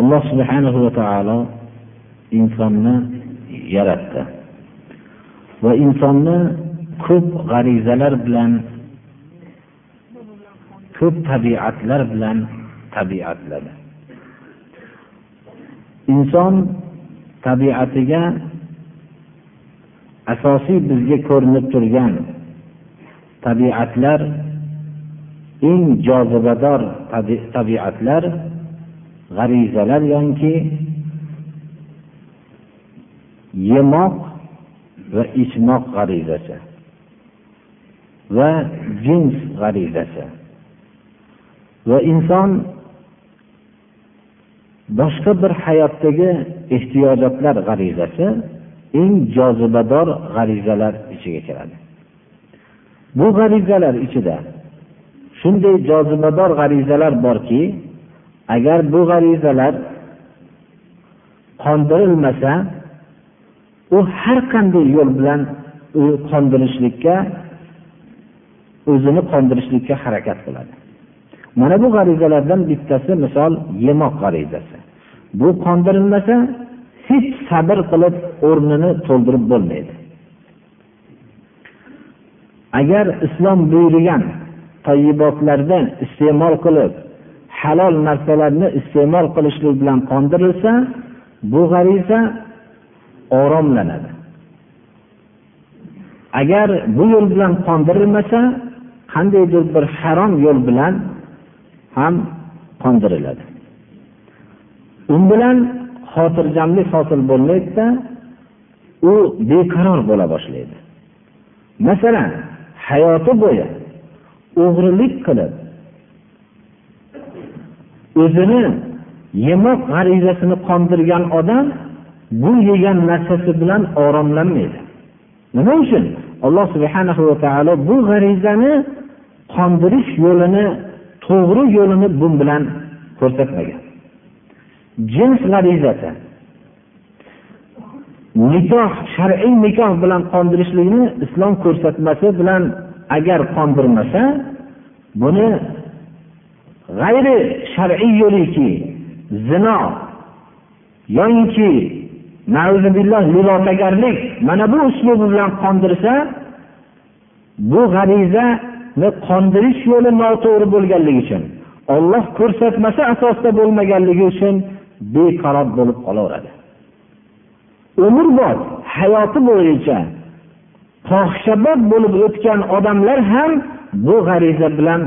Alloh subhanahu va taolo insonni yaratdi. Va insonni ko'p g'arizalar bilan ko'p tabiatlar bilan tabiatladi. Inson tabiatiga asosiy bizga ko'rinib turgan tabiatlar eng jozibador tabiatlar g'arizalar yoki yemoq va ichmoq g'arizasi va jins g'arizasi va inson boshqa bir hayotdagi ehtiyojotlar g'arizasi eng jozibador g'arizalar ichiga kiradi. Bu g'arizalar ichida shunday jozibador g'arizalar borki agar bu g'arizalar qondirilmasa u har qanday yo'l bilan u qondirishlikka o'zini qondirishlikka harakat qiladi. Mana bu g'arizalardan bittasi misol yemoq g'arizasi bu qondirilmasa hech sabr qilib o'rnini to'ldirib bo'lmaydi. Agar islom buyurgan toyibotlardan iste'mol qilib halol narsalarni iste'mol qilishlik bilan qondirilsa bu g'ariza oromlanadi. Agar bu yo'l bilan qondirilmasa qandaydir bir harom yo'l bilan ham qondiriladi. U bilan xotirjamlik hosil bo'lmaydida u beqaror bo'la boshlaydi. Masalan hayoti bo'yi o'g'rilik qilib o'zini yemoq g'arizasini qondirgan odam bu yegan narsasi bilan oromlanmaydi. Nima uchun? Alloh subhana va taolo bu g'arizani qondirish yo'lini to'g'ri yo'lini bu bilan ko'rsatmagan. Jins g'arizasi nikoh shar'iy nikoh bilan qondirishlikni islom ko'rsatmasi bilan agar qondirmasa buni g'ayri shar'iy yo'liki zino yoyinki lilotagarlik mana bu uslubi bilan qondirsa bu g'arizani qondirish yo'li noto'g'ri bo'lganligi uchun olloh ko'rsatmasi asosida bo'lmaganligi uchun beqaror bo'lib qolaveradi. Umrbod hayoti bo'yicha fohishabod bo'lib o'tgan odamlar ham bu g'ariza bilan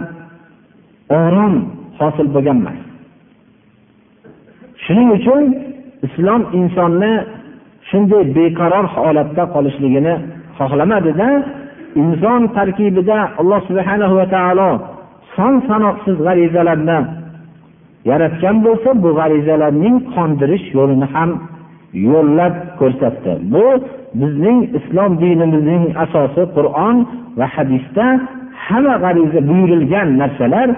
orom hosil bo'lgan emas shuning uchun islom insonni shunday beqaror holatda qolishligini xohlamadida inson tarkibida alloh subhana va taolo son sanoqsiz g'arizalarni yaratgan bo'lsa bu g'arizalarning qondirish yo'lini ham yo'llab ko'rsatdi. Bu bizning islom dinimizning asosi qur'on va hadisda hamma g'ariza buyurilgan narsalar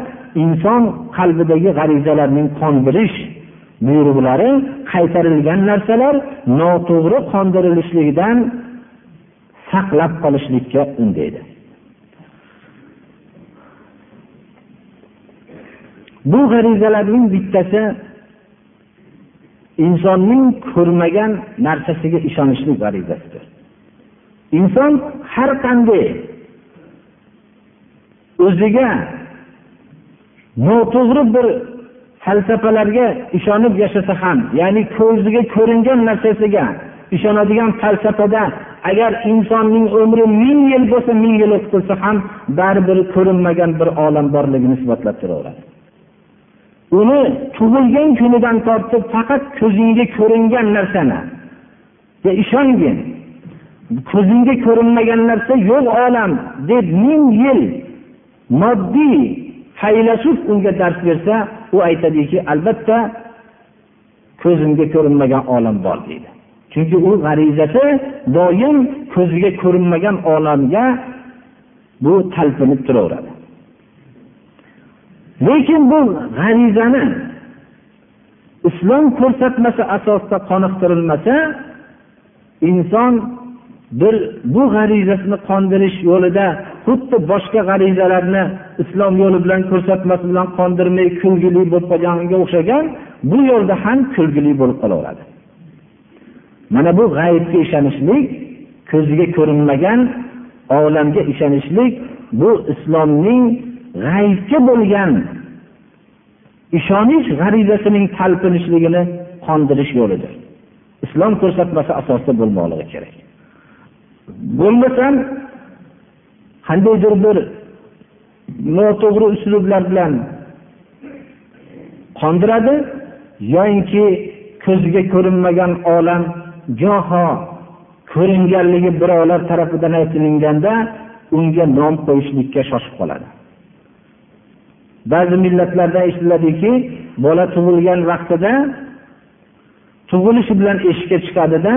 inson qalbidagi g'arizalarning qondirish buyruqlari qaytarilgan narsalar noto'g'ri qondirilishligidan saqlab qolishlikka undaydi. Bu g'arizalarning bittasi insonning ko'rmagan narsasiga ishonishlik g'arizasidir. Inson har qanday o'ziga noto'g'ri bir falsafalarga ishonib yashasa ham ya'ni ko'ziga ko'ringan narsasiga ishonadigan falsafada agar insonning umri ming yil bo'lsa ming yil o'tib ham baribir ko'rinmagan bir olam borligini isbotlab turaveradi. Uni tug'ilgan kunidan tortib faqat ko'zingga ko'ringan narsani ishongin ko'zingga ko'rinmagan narsa yo'q olam deb ming yil moddiy faylasuf unga dars bersa u aytadiki albatta ko'zimga ko'rinmagan olam bor deydi. Chunki u g'arizasi doim ko'ziga ko'rinmagan olamga bu talpinib turaveradi. Lekin bu g'arizani islom ko'rsatmasi asosida qoniqtirilmasa inson bir bu g'arizasini qondirish yo'lida xuddi boshqa g'arizalarni islom yo'li bilan ko'rsatmasi bilan qondirmay kulgili bo'lib qolganga o'xshagan bu yo'lda ham kulgili bo'lib qolaveradi. Mana bu g'aybga ishonishlik ko'ziga ko'rinmagan olamga ishonishlik bu islomning g'ayibga bo'lgan ishonish g'arizasining talpinishligini qondirish yo'lidir. Islom ko'rsatmasi asosida bo'lmoqligi kerak. Bo'lmasam qandaydir bir noto'g'ri uslublar bilan qondiradi yoyinki ko'zga ko'rinmagan olam goho ko'ringanligi birovlar tarafidan aytilinganda unga nom qo'yishlikka shoshib qoladi. Ba'zi millatlarda eshitiladiki bola tug'ilgan vaqtida tug'ilishi bilan eshikka chiqadida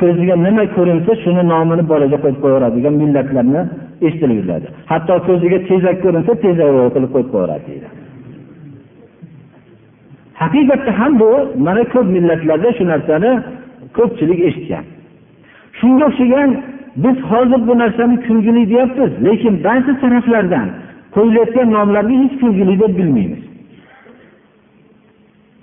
ko'ziga nima ko'rinsa shuni nomini bolaga qo'yib qo'yaveradigan millatlarni eshitilib yuradi hatto ko'ziga tezak ko'rinsa tezak qilib qo'yib qo'yaveradi deydi. Haqiqatda ham bu mana ko'p millatlarda shu narsani ko'pchilik eshitgan. Shunga o'xshagan biz hozir bu narsani kulgili deyapmiz lekin ba'zi taraflardan qo'yilayotgan nomlarni hech kulgili deb bilmaymiz.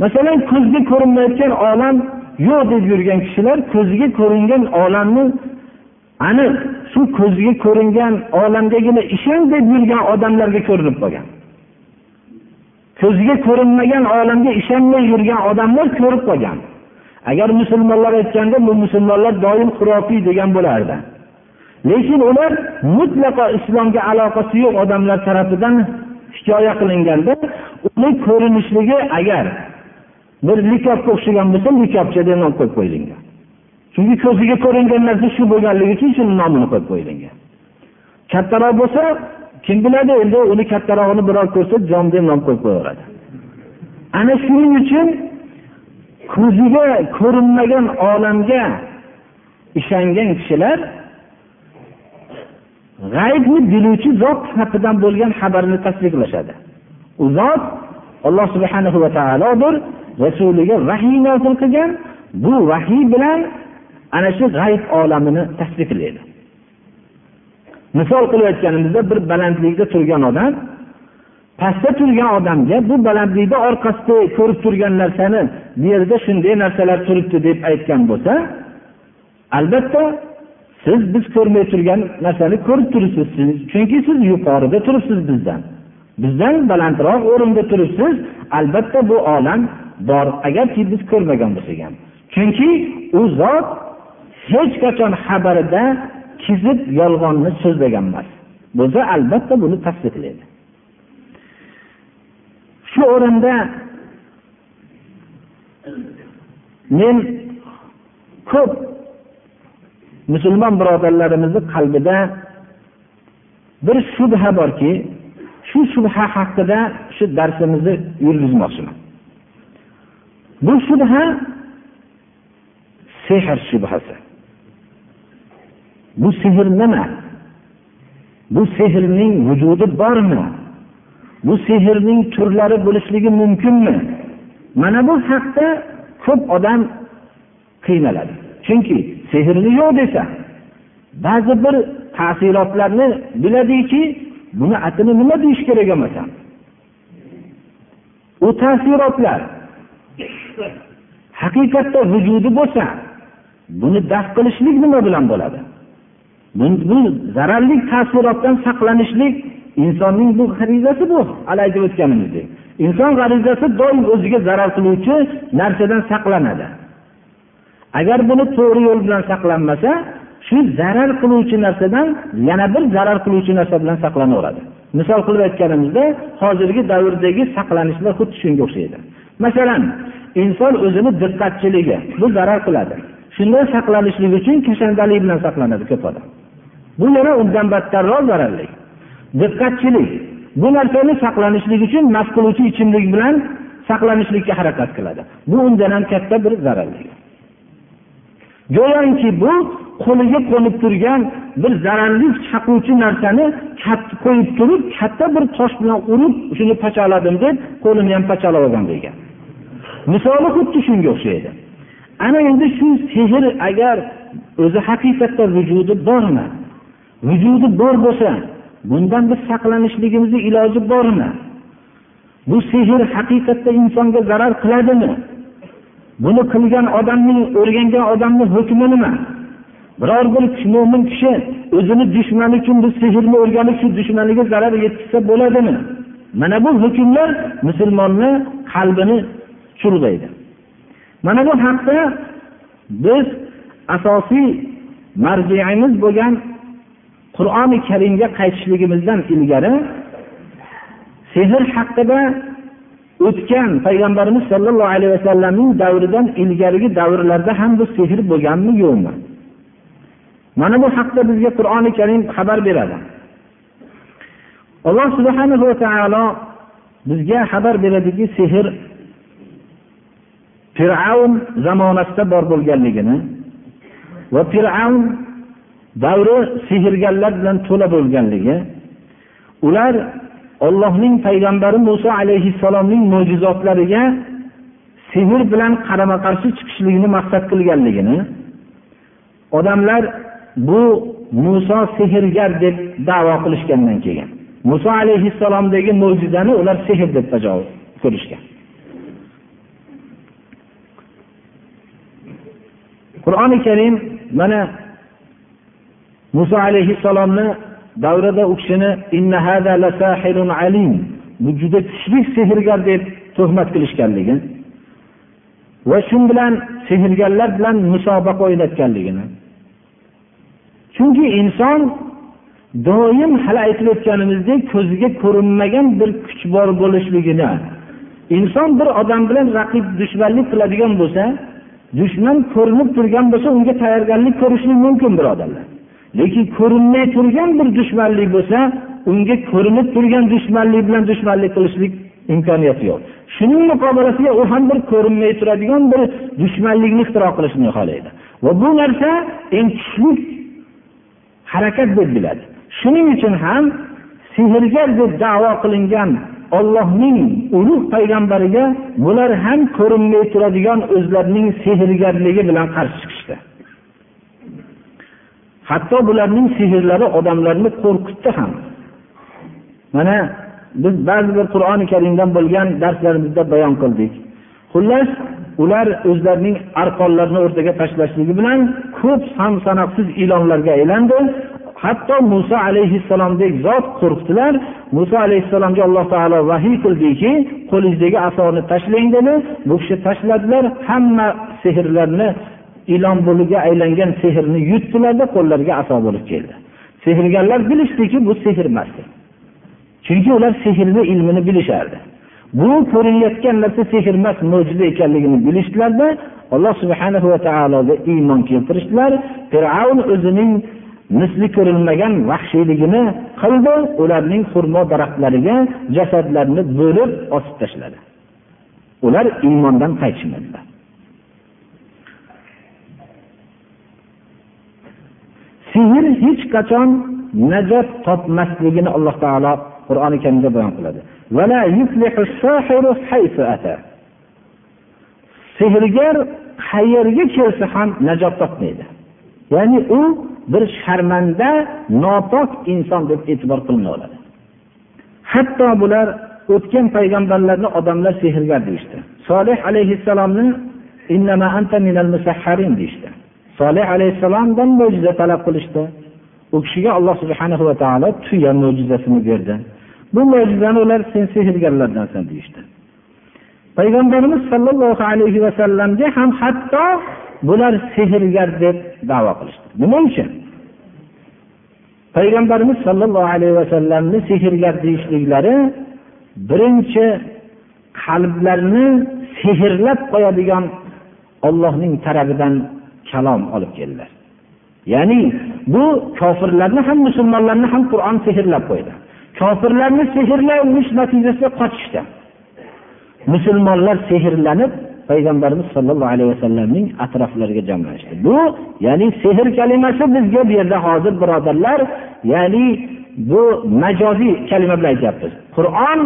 Masalan ko'zga ko'rinmayotgan olam yo'q deb yurgan kishilar ko'ziga ko'ringan olamni aniq shu ko'ziga ko'ringan olamgagina ishon deb yurgan odamlarga ko'rinib qolgan. Ko'ziga ko'rinmagan olamga ishonmay yurgan odamlar ko'rib qolgan. Agar musulmonlar aytganda bu musulmonlar doim xurofiy degan bo'lardi. Lekin ular mutlaqo islomga aloqasi yo'q odamlar tarafidan hikoya qilinganda uni ko'rinishligi agar bir likopga o'xshagan bo'lsa likopcha deb nom qo'yib qo'yilgan. Chunki ko'ziga ko'ringan narsa shu bo'lganligi uchun shuni nomini qo'yib qo'yilgan. Kattaroq bo'lsa kim biladi endi uni kattarog'ini birov ko'rsa jon deb nom qo'yib qo'yaveradi. Ana shuning uchun ko'ziga ko'rinmagan olamga ishongan kishilar g'aybni biluvchi zot haqidan bo'lgan xabarni tasdiqlashadi. U zot alloh subhanahu va taolodir. Rasuliga vahiy nozil qilgan bu vahiy bilan ana shu g'ayb olamini tasdiqlaydi misol qilib aytganimizda bir balandlikda turgan odam pastda turgan odamga bu balandlikda orqasida ko'rib turgan narsani bu yerda shunday narsalar turibdi deb aytgan bo'lsa albatta siz biz ko'rmay turgan narsani ko'rib turibsiz chunki siz yuqorida turibsiz bizdan. Bizdan balandroq o'rinda turibsiz. Albatta bu olam bor. Agarki biz ko'rmagan bo'lsak ham chunki u zot hech qachon xabarida kizib yolg'onni so'zlagan emas bo'lsa albatta buni tasdiqlaydi shu o'rinda men ko'p musulmon birodarlarimizni qalbida bir shubha borki shu shubha haqida shu darsimizni yurgizmoqchiman. Bu shubha sehr shubhasi. Bu sehr nima? Bu sehrning vujudi bormi? Bu sehrning turlari bo'lishligi mumkinmi? Mana bu haqda ko'p odam qiynaladi. Chunki sehrni yo'q desa ba'zi bir ta'sirotlarni biladiki buni atini nima deyish kerak emasan u ta'sirotlar haqiqatda vujudi bo'lsa buni daf qilishlik nima bilan bo'ladi? Bu zararli ta'sirotdan saqlanishlik insonning bu g'arizasi bu hali aytib o'tganimizdek. Inson g'arizasi doim o'ziga zarar qiluvchi narsadan saqlanadi. Agar buni to'g'ri yo'l bilan saqlanmasa shu zarar qiluvchi narsadan yana bir zarar qiluvchi narsa bilan saqlanaveradi. Misol qilib aytganimizda hozirgi davrdagi saqlanishlar xuddi shunga o'xshaydi. Masalan inson o'zini diqqatchiligi bu zarar qiladi. Shundan saqlanishlik uchun kashandalik bilan saqlanadi ko'p odam. Bu yana undan battarroq zararli. Diqqatchilik bu narsani saqlanishlik uchun mast qiluvchi ichimlik bilan saqlanishlikka harakat qiladi. Bu undan ham katta bir zararli. Go'yoki bu qo'liga qo'nib turgan bir zararli chaquvchi narsani qo'yib turib katta bir tosh bilan urib shuni pachaladim deb qo'lini ham pachalab olgan degan misoli xuddi shunga o'xshaydi. Ana endi shu sehr agar o'zi haqiqatda vujudi bormi? Vujudi bor bo'lsa bundan biz saqlanishligimizni iloji bormi? Bu sehr haqiqatda insonga zarar qiladimi? Buni qilgan odamning o'rgangan odamni hukmi nima? Biror bir mo'min kishi o'zini dushmani uchun bu sehrni o'rganib shu dushmaniga zarar yetkazsa bo'ladimi? Mana bu hukmlar musulmonni qalbini chulg'aydi mana bu haqda biz asosiy marjiimiz bo'lgan qur'oni karimga qaytishligimizdan ilgari sehr haqida o'tgan payg'ambarimiz sollallohu alayhi vasallamning davridan ilgarigi davrlarda ham bu sehr bo'lganmi yo'qmi? Mana bu haqda bizga qur'oni karim xabar beradi. Alloh subhana va taolo bizga xabar beradiki sehr fir'avn zamonasida bor bo'lganligini va fir'avn davri sehrgarlar bilan to'la bo'lganligi ular ollohning payg'ambari muso alayhissalomning mo'jizotlariga sehr bilan qarama qarshi chiqishlikni maqsad qilganligini odamlar bu muso sehrgar deb davo qilishgandan keyin muso alayhissalomdagi mo'jizani ular sehr deb tajovuz ko'rishgan qur'oni karim mana muso alayhissalomni davrida u kishini bu juda kuchli sehrgar deb tuhmat qilishganligi va shu bilan sehrgarlar bilan musobaqa o'ynatganligini. Chunki inson doim hali aytib o'tganimizdek ko'ziga ko'rinmagan bir kuch bor bo'lishligini inson bir odam bilan raqib dushmanlik qiladigan bo'lsa dushman ko'rinib turgan bo'lsa unga tayyorgarlik ko'rishlik mumkin birodarlar lekin ko'rinmay turgan bir dushmanlik bo'lsa unga ko'rinib turgan dushmanlik bilan dushmanlik qilishlik imkoniyati yo'q. Shuning muqobilasiga u ham bir ko'rinmay turadigan bir dushmanlikni ixtiro qilishni xohlaydi. Va bu narsa eng kuchli harakat deb biladi. Shuning uchun ham sehrgar deb davo qilingan ollohning ulug' payg'ambariga bular ham ko'rinmay turadigan o'zlarining sehrgarligi bilan qarshi chiqishdi. Hatto bularning sehrlari odamlarni qo'rqitdi ham. Mana biz ba'zi bir qur'oni karimdan bo'lgan darslarimizda bayon qildik. Xullas ular o'zlarining arqonlarini o'rtaga tashlashligi bilan ko'p son sanoqsiz ilonlarga aylandi. Hatto muso alayhissalomdek zot qo'rqdilar muso alayhissalomga alloh taolo vahiy qildiki qo'lingizdagi asoni tashlang dedi. Bu kishi tashladilar hamma sehrlarni ilon buliga aylangan sehrni yutdilarda qo'llariga aso bo'lib keldi. Sehrgarlar bilishdiki bu sehr emas chunki ular sehrni ilmini bilishardi. Bu ko'rinayotgan narsa sehr emas mo'jiza ekanligini bilishdilarda alloh subhana va taologa iymon keltirishdilar. Fir'avn o'zining misli ko'rilmagan vahshiyligini qildi. Ularning xurmo daraxtlariga jasadlarni bo'lib osib tashladi. Ular iymondan qaytishmadilar. Sehr hech qachon najot topmasligini alloh taolo qur'oni karimda bayon qiladi. Sehrgar qayerga kelsa ham najot topmaydi. Ya'ni u bir sharmanda nopok inson deb e'tibor qilinadi hatto bular o'tgan payg'ambarlarni odamlar sehrgar deyishdi. Solih alayhissalomni deyishdi. Solih alayhissalomdan mo'jiza talab qilishdi. U kishiga alloh subhana va taolo tuya mo'jizasini berdi. Bu mo'jizani ular sen sehrgarlardansan deyishdi. Payg'ambarimiz sollallohu alayhi vasallamga ham hatto bular sehrgar deb davo qilishdi. Nima uchun? Payg'ambarimiz sollallohu alayhi vasallamni sehrgar deyishliklari birinchi qalblarni sehrlab qo'yadigan ollohning tarafidan kalom olib keldilar. Ya'ni bu kofirlarni ham musulmonlarni ham qur'on sehrlab qo'ydi. Kofirlarni sehrlash natijasida qochishdi. Musulmonlar sehrlanib payg'ambarimiz sollallohu alayhi vasallamning atroflariga jamlashdi. Bu ya'ni sehr kalimasi bizga bu yerda hozir birodarlar ya'ni bu majoziy kalima bilan aytyapmiz. Qur'on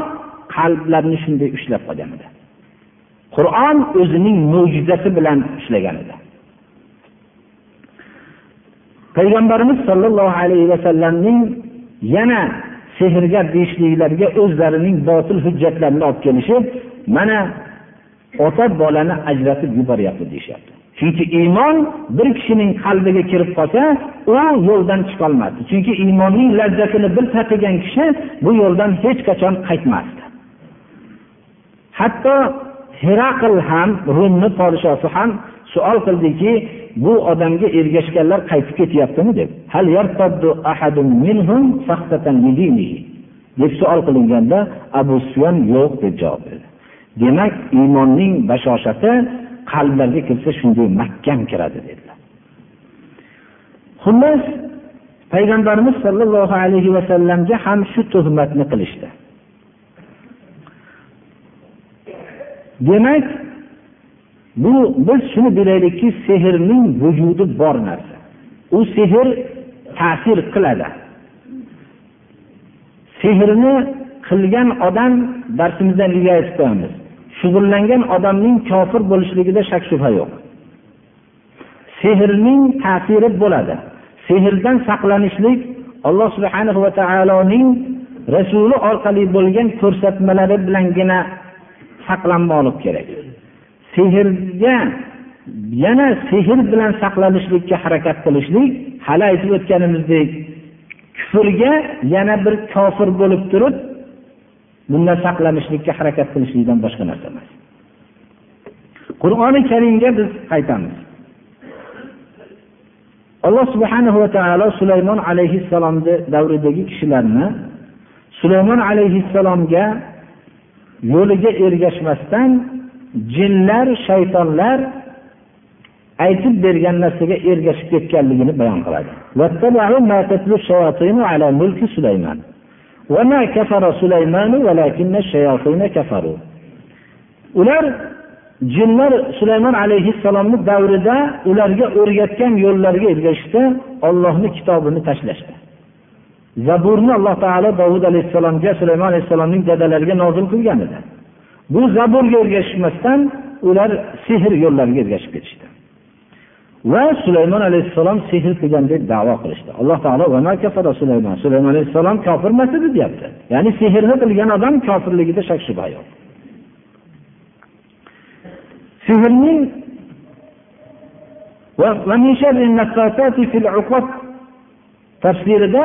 qalblarni shunday ushlab qolgan edi. Qur'on o'zining mo'jizasi bilan ushlagan edi. Payg'ambarimiz sollallohu alayhi vasallamning yana sehrgar deyishliklariga o'zlarining botil hujjatlarini olib kelishib mana ota bolani ajratib yuboryapti deyishyapti. Chunki iymon bir kishining qalbiga kirib qolsa u yo'ldan chiqolmasdi. Chunki iymonning lazzatini bir tatigan kishi bu yo'ldan hech qachon qaytmasdi. Hatto herakl ham rumni podshosi ham savol qildiki bu odamga ergashganlar qaytib ketyaptimi deb. Deb savol qilinganda abu sufyon yo'q deb javob berdi. Demak iymonning bashoshati qalblarga kirsa shunday mahkam kiradi dedilar. Xullas payg'ambarimiz sollallohu alayhi vasallamga ham shu tuhmatni qilishdi. Demak bu biz shuni bilaylikki sehrning vujudi bor narsa. U sehr ta'sir qiladi. Sehrni qilgan odam darsimizdan ilgari aytib qo'yamiz shug'ullangan odamning kofir bo'lishligida shak shubha yo'q. Sehrning ta'siri bo'ladi. Sehrdan saqlanishlik alloh subhana va taoloning rasuli orqali bo'lgan ko'rsatmalari bilangina saqlanmoqlik kerak. Sehrga yana sehr bilan saqlanishlikka harakat qilishlik hali aytib o'tganimizdek kufrga yana bir kofir bo'lib turib bundan saqlanishlikka harakat qilishlikdan boshqa narsa emas. Qur'oni karimga biz qaytamiz. Alloh subhanahu va taolo sulaymon alayhissalomni davridagi kishilarni sulaymon alayhissalomga yo'liga ergashmasdan jinlar shaytonlar aytib bergan narsaga ergashib ketganligini bayon qiladi. Ular jinlar sulaymon alayhissalomni davrida ularga o'rgatgan yo'llariga ergashishdi ollohni kitobini tashlashdi. Zaburni alloh taolo dovud alayhissalomga sulaymon alayhissalomning dadalariga nozil qilgan edi. Bu zaburga ergashmasdan ular sehr yo'llariga ergashib ketishdi. Va sulaymon alayhissalom sehr qilgan deb davo qilishdi. Alloh taolo sulaymon. Sulaymon alayhissalom kofir emas edi deyapti. Ya'ni sehrni qilgan odam kofirligida shak shubha yo'q. Sehrning tafsirida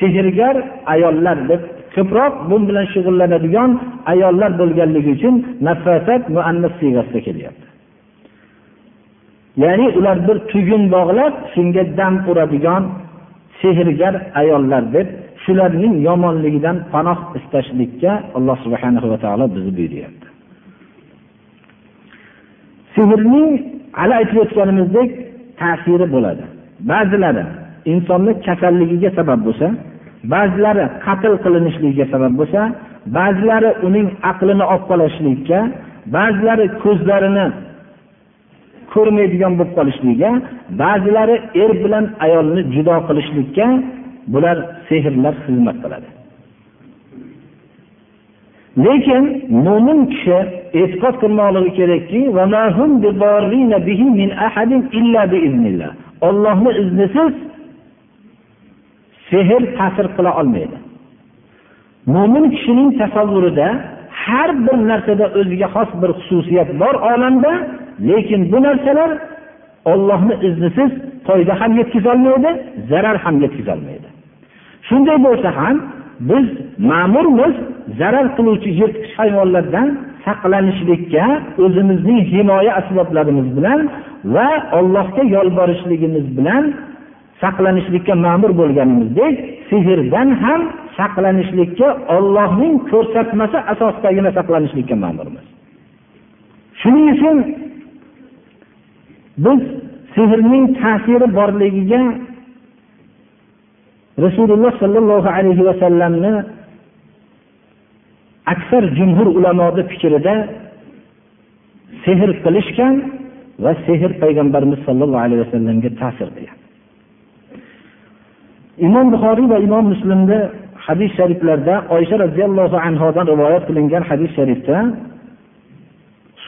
sehrgar ayollar deb ko'proq bu bilan shug'ullanadigan ayollar bo'lganligi uchun nafasat muannas siyg'asida kelyapti. Ya'ni ular bir tugun bog'lab shunga dam uradigan sehrgar ayollar deb shularning yomonligidan panoh istashlikka alloh subhana va taolo bizni buyuryapti. Sehrning hali aytib o'tganimizdek ta'siri bo'ladi. Ba'zilari insonni kasalligiga sabab bo'lsa ba'zilari qatl qilinishligiga sabab bo'lsa ba'zilari uning aqlini olib qolishlikka ba'zilari ko'zlarini ko'rmaydigan bo'lib qolishligiga ba'zilari er bilan ayolni judo qilishlikka bular sehrlar xizmat qiladi. Lekin mo'min kishi e'tiqod qilmoqligi kerakkiollohni iznisiz sehr ta'sir qila olmaydi. Mo'min kishining tasavvurida har bir narsada o'ziga xos bir xususiyat bor olamda lekin bu narsalar ollohni iznisiz foyda ham yetkazolmaydi zarar ham yetkazolmaydi shunday bo'lsa ham biz ma'murmiz zarar qiluvchi yirtqich hayvonlardan saqlanishlikka o'zimizning himoya asboblarimiz bilan va allohga yolborishligimiz bilan saqlanishlikka ma'mur bo'lganimizdek sehrdan ham saqlanishlikka ollohning ko'rsatmasi asosidagina saqlanishlikka ma'murmiz. Shuning uchun biz sehrning ta'siri borligiga rasululloh sollallohu alayhi vasallamni aksar jumhur ulamoni fikrida sehr qilishgan va sehr payg'ambarimiz sollallohu alayhi vasallamga ta'sir qilgan. Imom buxoriy va imom muslimda hadis shariflarda oysha roziyallohu anhodan rivoyat qilingan hadis sharifda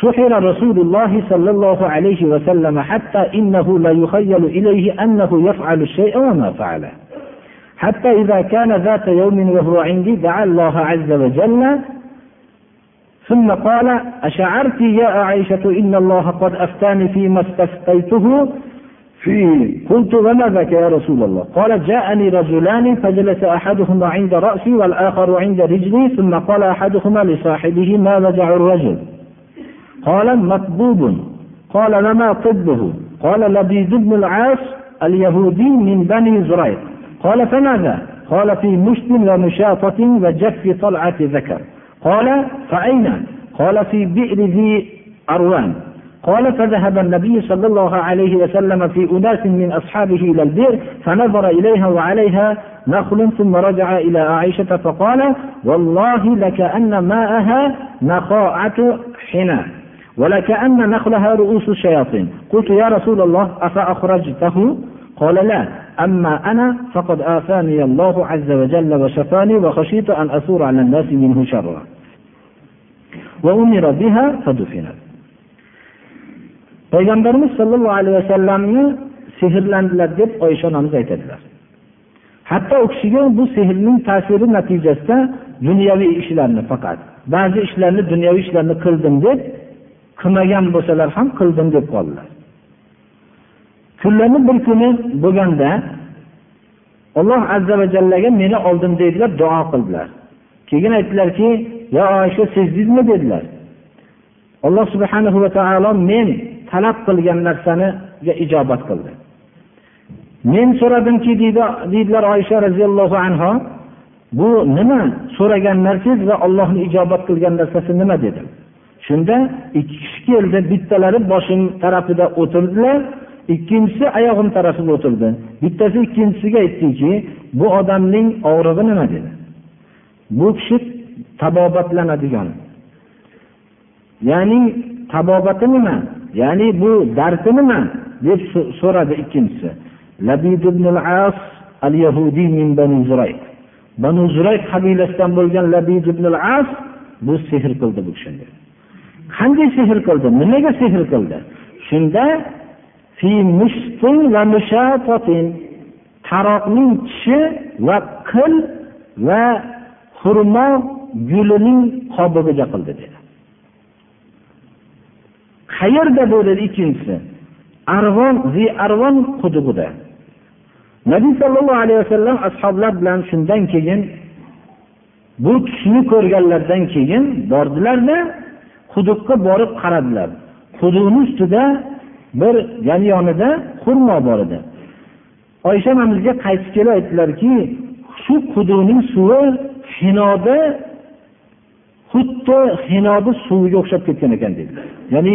سحر رسول الله صلى الله عليه وسلم حتى إنه لا يخيل إليه أنه يفعل الشيء وما فعله حتى إذا كان ذات يوم وهو عندي دعا الله عز وجل ثم قال أشعرت يا عائشة إن الله قد أفتاني فيما استفتيته فيه قلت وما ذاك يا رسول الله؟ قال جاءني رجلان فجلس أحدهما عند رأسي والآخر عند رجلي ثم قال أحدهما لصاحبه ما وجع الرجل؟ قال مطبوب. قال وما طبه؟ قال لبيد بن العاص اليهودي من بني زريق. قال فماذا؟ قال في مشت ومشاطة وجف طلعة ذكر. قال فأين؟ قال في بئر ذي أروان. قال فذهب النبي صلى الله عليه وسلم في أناس من أصحابه إلى البئر فنظر إليها وعليها نخل ثم رجع إلى عائشة فقال والله لكأن ماءها نخاعة حنا ولكأن نخلها رؤوس الشياطين. قلت يا رسول الله أفأخرجته؟ قال لا. أما أنا فقد آفاني الله عز وجل وشفاني وخشيت أن أثور على الناس منه شرا. وأمر بها فدفنت. Payg'ambarimiz sollallohu alayhi vasallamni sehrlandilar deb oysha onamiz aytadilar. Hatto u kishiga bu sehrning ta'siri natijasida dunyoviy ishlarni faqat ba'zi ishlarni dunyoviy ishlarni qildim deb qilmagan bo'lsalar ham qildim deb qoldilar. Kunlarni bir kuni bo'lganda alloh azza va jallaga meni oldim dedilar duo qildilar. Keyin aytdilarki yo oysha sezdingizmi dedilar. Alloh subhanahu va taolo men talab qilgan narsaniga ijobat qildi. Men so'radimki deydilar oysha roziyallohu anhu bu nima? So'ragan narsangiz va allohni ijobat qilgan narsasi nima dedim. Shunda ikki kishi keldi bittalari boshim tarafida o'tirdilar ikkinchisi oyog'im tarafida o'tirdi. Bittasi ikkinchisiga aytdiki bu odamning og'rig'i nima dedi? Bu kishi tabobatlanadigan. Ya'ni tabobati nima? Ya'ni bu dardi nima deb so'radi ikkinchisi. Labid ibn al-as al-yahudiy min banu zurayq. Banu zurayq qabilasidan bo'lgan labid ibn al-as bu sehr qildi bu kishini. Qanday sehr qildi? Nimaga sehr qildi? Shunda taroqning tishi va qil va xurmo gulining qobig'iga qildi dedi. Qayerda bu dedi ikkinchisi? Arvon zi arvon qudug'ida nabiy sollallohu alayhi vasallam ashoblar bilan shundan keyin bu kishini ko'rganlaridan keyin bordilarda quduqqa borib qaradilar. Quduqni ustida bir yan yonida xurmo bor edi. Oysha onamizga qaytib kelib aytdilarki shu quduqning suvi hinoda xuddi hinoni suviga o'xshab ketgan ekan dedilar ya'ni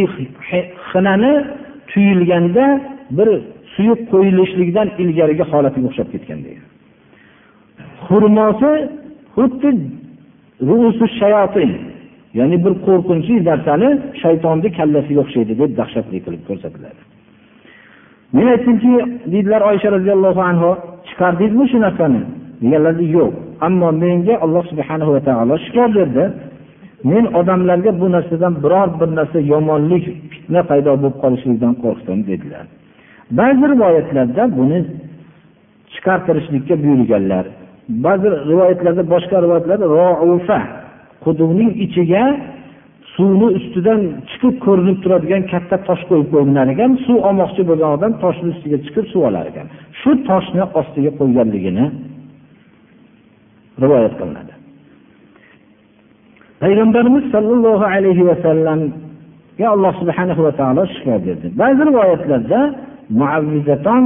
xinani tuyilganda bir suyib qo'yilishlikdan ilgarigi holatiga o'xshab ketgan degan xurmosi xuddi ya'ni bir qo'rqinchli narsani shaytonni kallasiga o'xshaydi deb dahshatli qilib ko'rsatiladi. Men aytdimki deydilar oysha roziyallohu anhu chiqardingizmi shu narsani? Deganlarda yo'q ammo menga alloh subhanahu va taolo shifo berdi. Men odamlarga bu narsadan biror bir narsa yomonlik fitna paydo bo'lib qolishligidan qo'rqdim dedilar. Ba'zi rivoyatlarda buni chiqartirishlikka buyurganlar. Ba'zi rivoyatlarda boshqa rivoyatlarda roufa quduqning ichiga suvni ustidan chiqib ko'rinib turadigan katta tosh qo'yib qo'yinar ekan. Suv olmoqchi bo'lgan odam toshni ustiga chiqib suv olar ekan. Shu toshni ostiga qo'yganligini rivoyat qilinadi. Payg'ambarimiz sollallohu alayhi vasallamga alloh subhanahu va taolo shifo berdi. Ba'zi rivoyatlarda muavvizaton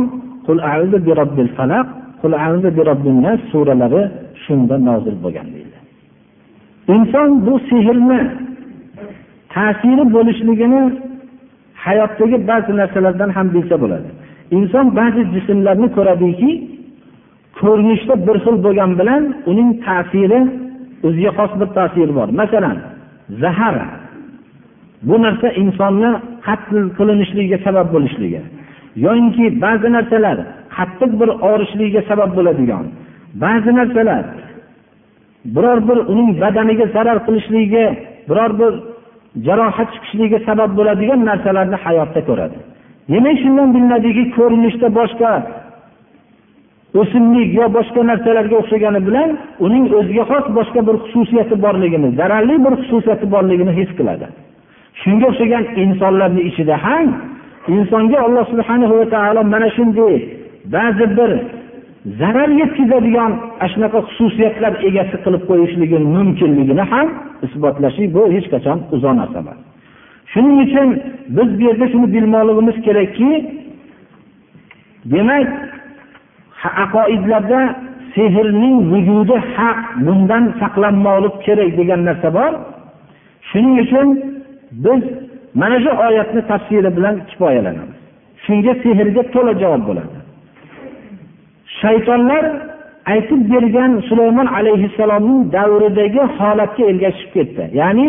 qul auzu bi robbil falaq qul auzu bi robbin nas suralari shunda nozil bo'lgan deydi inson bu sehrni ta'siri bo'lishligini hayotdagi ba'zi narsalardan ham bilsa bo'ladi. Inson ba'zi jismlarni ko'radiki ko'rinishda bir xil bo'lgani bilan uning ta'siri o'ziga xos bir ta'siri bor. Masalan zahar. Bu narsa insonni qatl qilinishligiga sabab bo'lishligi. Yoyinki ba'zi narsalar qattiq bir og'rishligiga sabab bo'ladigan. Ba'zi narsalar biror bir uning badaniga zarar qilishligiga biror bir jarohat chiqishligiga sabab bo'ladigan narsalarni hayotda ko'radi. Demak shundan bilinadiki ko'rinishda boshqa o'simlik yo boshqa narsalarga o'xshagani bilan uning o'ziga xos boshqa bir xususiyati borligini zararli bir xususiyati borligini his qiladi. Shunga o'xshagan insonlarni ichida ham insonga alloh subhana va taolo mana shunday ba'zi bir zarar yetkazadigan ana shunaqa xususiyatlar egasi qilib qo'yishligi mumkinligini ham isbotlashi bu hech qachon uzoq narsa emas. Shuning uchun biz bu yerda shuni bilmoqligimiz kerakki demak aqoidlarda sehrning vujudi haq bundan saqlanmoqlik kerak degan narsa bor. Shuning uchun biz mana shu oyatni tafsiri bilan kifoyalanamiz. Shunga sehrga to'la javob bo'ladi. Shaytonlar aytib bergan sulaymon alayhissalomning davridagi holatga ergashib ketdi. Ya'ni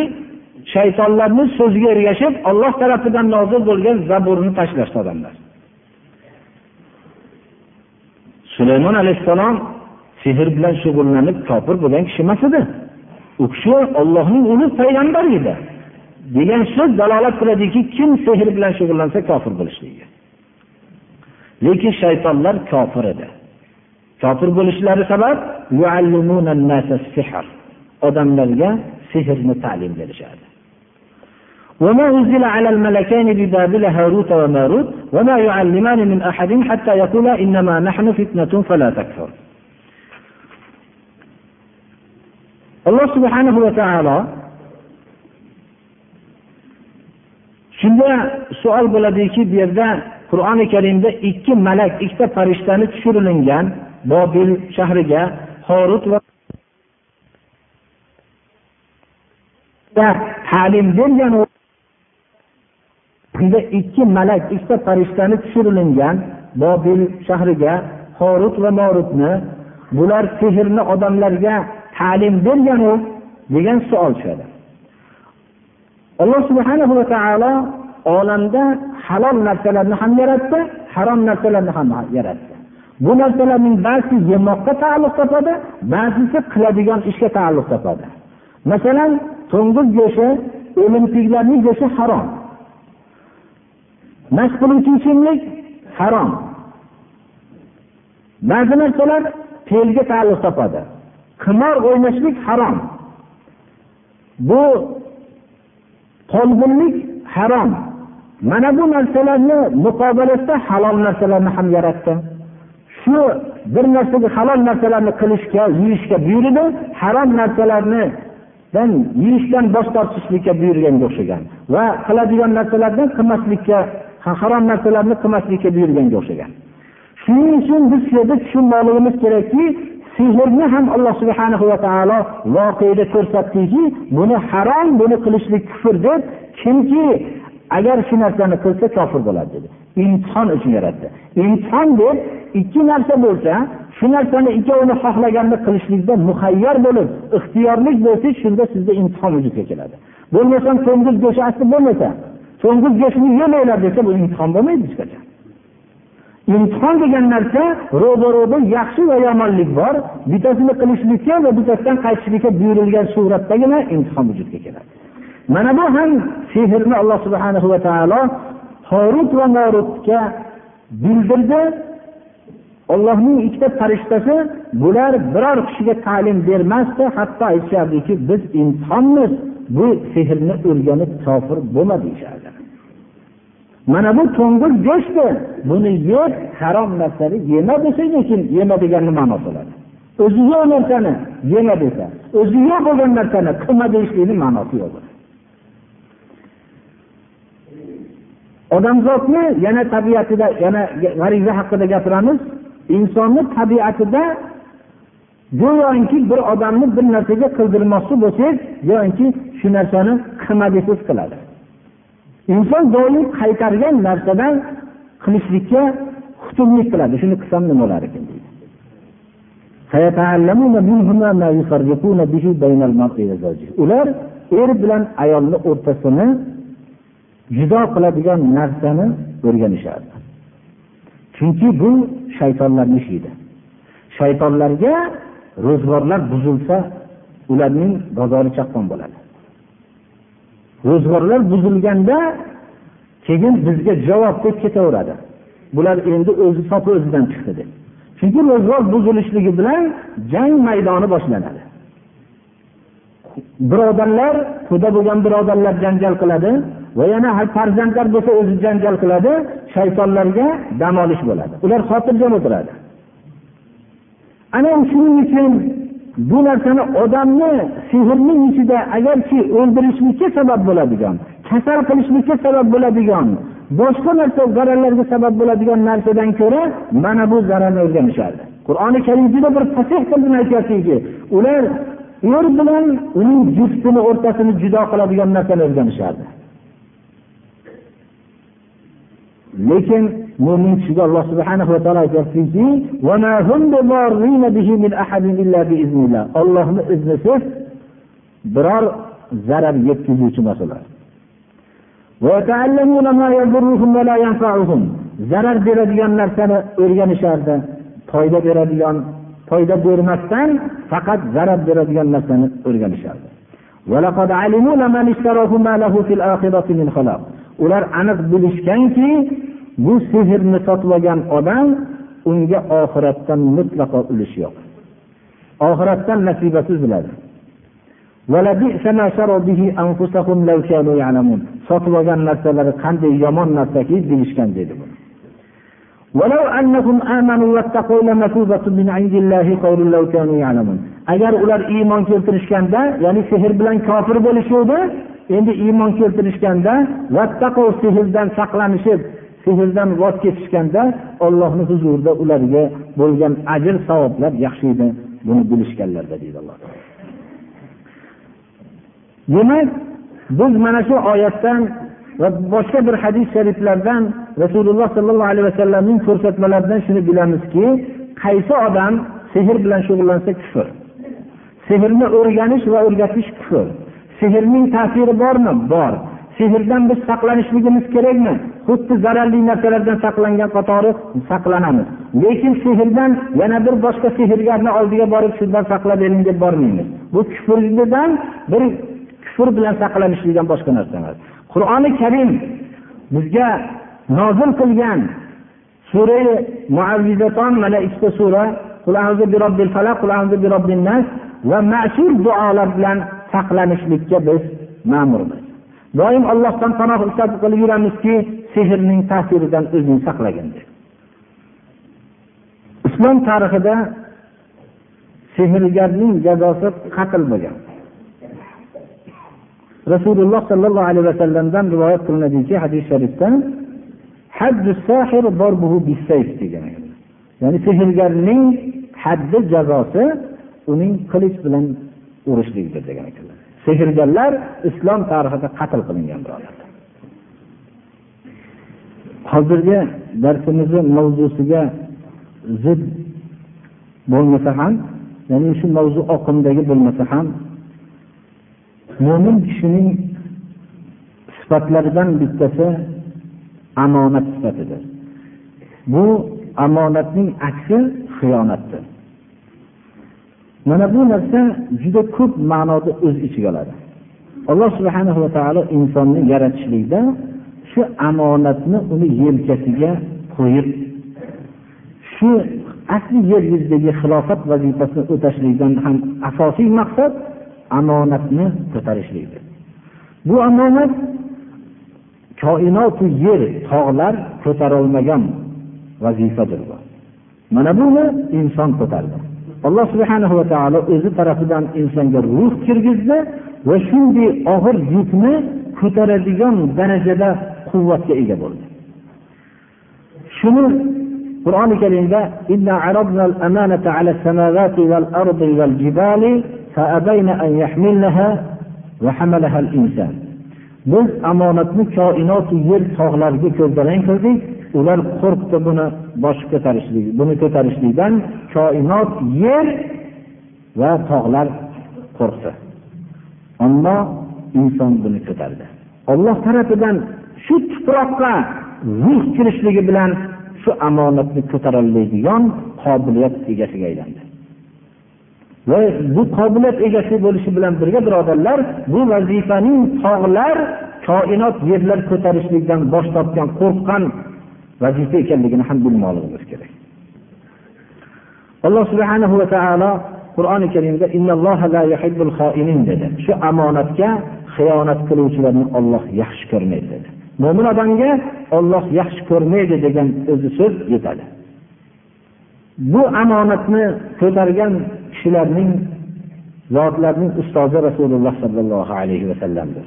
shaytonlarni so'ziga ergashib olloh tarafidan nozil bo'lgan zaburni tashlashdi odamlar. Sulaymon alayhissalom sehr bilan shug'ullanib kofir bo'lgan kishi emas edi. U kishi ollohning ulug' payg'ambari edi. Degan so'z dalolat qiladiki kim sehr bilan shug'ullansa kofir bo'lishligiga lekin shaytonlar kofir edi. Kofir bo'lishlari sabab odamlarga sehrni ta'lim berishadi وما أنزل على الملكين ببابل هاروت وماروت وما يعلمان من أحد حتى يقولا إنما نحن فتنة فلا تكفر alloh subhanahu va taolo shunda savol bo'ladiki bu yerda qur'oni karimda ikki malak ikkita farishtani tushirilingan bobil shahriga horut va ta'lim bergan shunda ikki malak ikkita farishtani tushirilingan bobil shahriga horut va morutni bular sehrni odamlarga ta'lim berganu? degan savol tushadi. Alloh subhanahu va taolo olamda halol narsalarni ham yaratdi harom narsalarni ham yaratdi. Bu narsalarning ba'zisi yemoqqa taalluq topadi ba'zisi qiladigan ishga taalluq topadi. Masalan to'ng'iz go'shti o'limtiklarning go'shti harom. Mast qiluvchi ichimlik harom. Ba'zi narsalar fe'lga taalluq topadi. Qimor o'ynashlik harom. Bu tolgunlik harom. Mana bu narsalarni muqobilasida halol narsalarni ham yaratdi. Shu bir narsaga halol narsalarni qilishga yeyishga buyurdi. Harom narsalarni yeyishdan bosh tortishlikka buyurganga o'xshagan va qiladigan narsalardan qilmaslikka harom narsalarni qilmaslikka buyurganga o'xshagan. Shuning uchun biz shu yerda tushunmoqligimiz kerakki sehrni ham alloh subhana va taolo voqeda ko'rsatdiki buni harom buni qilishlik kufr deb kimki agar shu narsani qilsa kofir bo'ladi dedi. Imtihon uchun yaratdi. Imtihon deb ikki narsa bo'lsa shu narsani ikkovini xohlaganda qilishlikda muhayyor bo'lib ixtiyorlik bo'lsangiz shunda sizda imtihon vujudga keladi. Bo'lmasam to'ng'iz go'shti bo'lmasa to'ng'iz go'shtini yemanglar desa bu imtihon bo'lmaydi hech qachon. Imtihon degan narsa ro'baro'da yaxshi va yomonlik bor. Bittasini qilishlikka va bittasidan qaytishlikka buyurilgan suratdagina imtihon vujudga keladi. Mana bu ham sehrni alloh subhana va taolo horut va morutga bildirdi. Ollohning ikkita farishtasi bular biror kishiga ta'lim bermasdi. Hatto aytishardiki biz imtihonmiz. Bu sehrni o'rganib kofir bo'lma deyishardi. Mana bu to'ng'ir go'shtdi buni yeb harom narsani yema desa lekin yema deganni ma'nosi bo'ladi. O'zi yo'q narsani yema desa o'zi yo'q bo'lgan narsani qilma deyishlikni ma'nosi yo'q. Odamzodni yana tabiatida yana g'ariza haqida gapiramiz. Insonni tabiatida go'yoki bir odamni bir narsaga qildirmoqchi bo'lsangiz go'yoki shu narsani qilma qiladi. Inson doim qaytargan narsadan qilishlikka hukmlik qiladi. Shuni qilsam nima bo'lar ekan deydi. Ular er bilan ayolni o'rtasini judo qiladigan narsani o'rganishardi. Chunki bu shaytonlarni ishi edi. Shaytonlarga ro'zg'orlar buzilsa ularning bozori chaqqon bo'ladi. Ro'zg'orlar buzilganda keyin bizga javob deb ketaveradi. Bular endi o'zi sopi o'zidan chiqdi deb. Chunki ro'zg'or buzilishligi bilan jang maydoni boshlanadi. Birodarlar quda bo'lgan birodarlar janjal qiladi va yana farzandlar bo'lsa o'zi janjal qiladi shaytonlarga dam olish bo'ladi. Ular xotirjam o'tiradi. Ana shuning uchun bu narsani odamni sehrning ichida agarki o'ldirishlikka sabab bo'ladigan kasal qilishlikka sabab bo'ladigan boshqa narsa zararlarga sabab bo'ladigan narsadan ko'ra mana bu zararni o'rganishadi. Qur'oni karim juda bir fasih bilan aytyaptiki ular er bilan uning juftini o'rtasini judo qiladigan narsani o'rganishadi. Lekin mo'min kishiga alloh subhanahu va taolo aytyaptikiollohni iznisiz biror zarar yetkazuvchi emas ular. Zarar beradigan narsani o'rganishardi foyda beradigan foyda bermasdan faqat zarar beradigan narsani o'rganishardi ular aniq bilishganki bu sehrni sotib olgan odam unga oxiratdan mutlaqo ulush yo'q. Oxiratdan nasibasiz bo'ladi sotib olgan narsalari qanday yomon narsaki bilishgan deydi agar ular iymon keltirishganda ya'ni sehr bilan kofir bo'lishuvdi endi iymon keltirishganda sehrdan saqlanishib sehrdan voz kechishganda ollohni huzurida ularga bo'lgan ajr savoblar yaxshi edi buni bilishganlarda deydi alloh. Demak biz mana shu oyatdan va boshqa bir hadis shariflardan rasululloh sollallohu alayhi vasallamning ko'rsatmalaridan shuni bilamizki qaysi odam sehr bilan shug'ullansa kufr sehrni o'rganish va o'rgatish kufr sehrning ta'siri bormi? Bor. Sehrdan biz saqlanishligimiz kerakmi? Xuddi zararli narsalardan saqlangan qatori saqlanamiz. Lekin sehrdan yana bir boshqa sehrgarni oldiga borib shundan saqlab bering deb bormaymiz. Bu kufrdan bir kufr bilan saqlanishlikdan boshqa narsa emas. Qur'oni karim bizga nozil qilgan sura muavvizaton mana ikkita sura va mashhur duolar bilan saqlanishlikka biz ma'murmiz. Doim ollohdan panoh istab qilib yuramizki sehrning ta'siridan o'zini saqlagin deb. Islom tarixida sehrgarning jazosi qatl bo'lgan. Rasululloh sollallohu alayhi vasallamdan rivoyat qilinadiki hadis sharifda degan ya'ni sehrgarning haddi jazosi uning qilich bilan urishlikdir degan ekanlar. Sehrgarlar islom tarixida qatl qilingan birodarlar. Hozirgi darsimizni mavzusiga zid bo'lmasa ham ya'ni shu mavzu oqimidagi bo'lmasa ham mo'min kishining sifatlaridan bittasi amonat sifatidir. Bu amonatning aksi xiyonatdir. Mana bu narsa juda ko'p ma'noda o'z ichiga oladi. Alloh subhana va taolo insonni yaratishlikda shu amonatni uni yelkasiga qo'yib shu asli yer yuzidagi xilofat vazifasini o'tashlikdan ham asosiy maqsad amonatni ko'tarishlikdir. Bu amonat koinotu yer tog'lar ko'tarolmagan vazifadir bu. Mana buni inson ko'tardi. Alloh subhana va taolo o'zi tarafidan insonga ruh kirgizdi va shunday og'ir yukni ko'taradigan darajada quvvatga ega bo'ldi. Shuni qur'oni karimdabiz omonatni koinot yer tog'larga ko'rdalang qildik ular qo'rqdi buni boshib ko'tarishlik buni ko'tarishlikdan koinot yer va tog'lar qo'rqdi. Ammo inson buni ko'tardi. Olloh tarafidan shu tuproqqa ruh kirishligi bilan shu omonatni ko'tarolmaydigan qobiliyat egasiga aylandi. Va bu qobiliyat egasi bo'lishi bilan birga birodarlar bu vazifaning tog'lar koinot yerlar ko'tarishlikdan bosh tortgan qo'rqqan vazifa ekanligini ham bilmoqligimiz kerak. Alloh subhanahu va taolo qur'oni karimda dedi. Shu omonatga xiyonat qiluvchilarni olloh yaxshi ko'rmaydi dedi. Mo'min odamga olloh yaxshi ko'rmaydi degan o'zi so'z yetadi. Bu omonatni ko'targan kishilarning zotlarning ustozi rasululloh sollallohu alayhi vasallamdir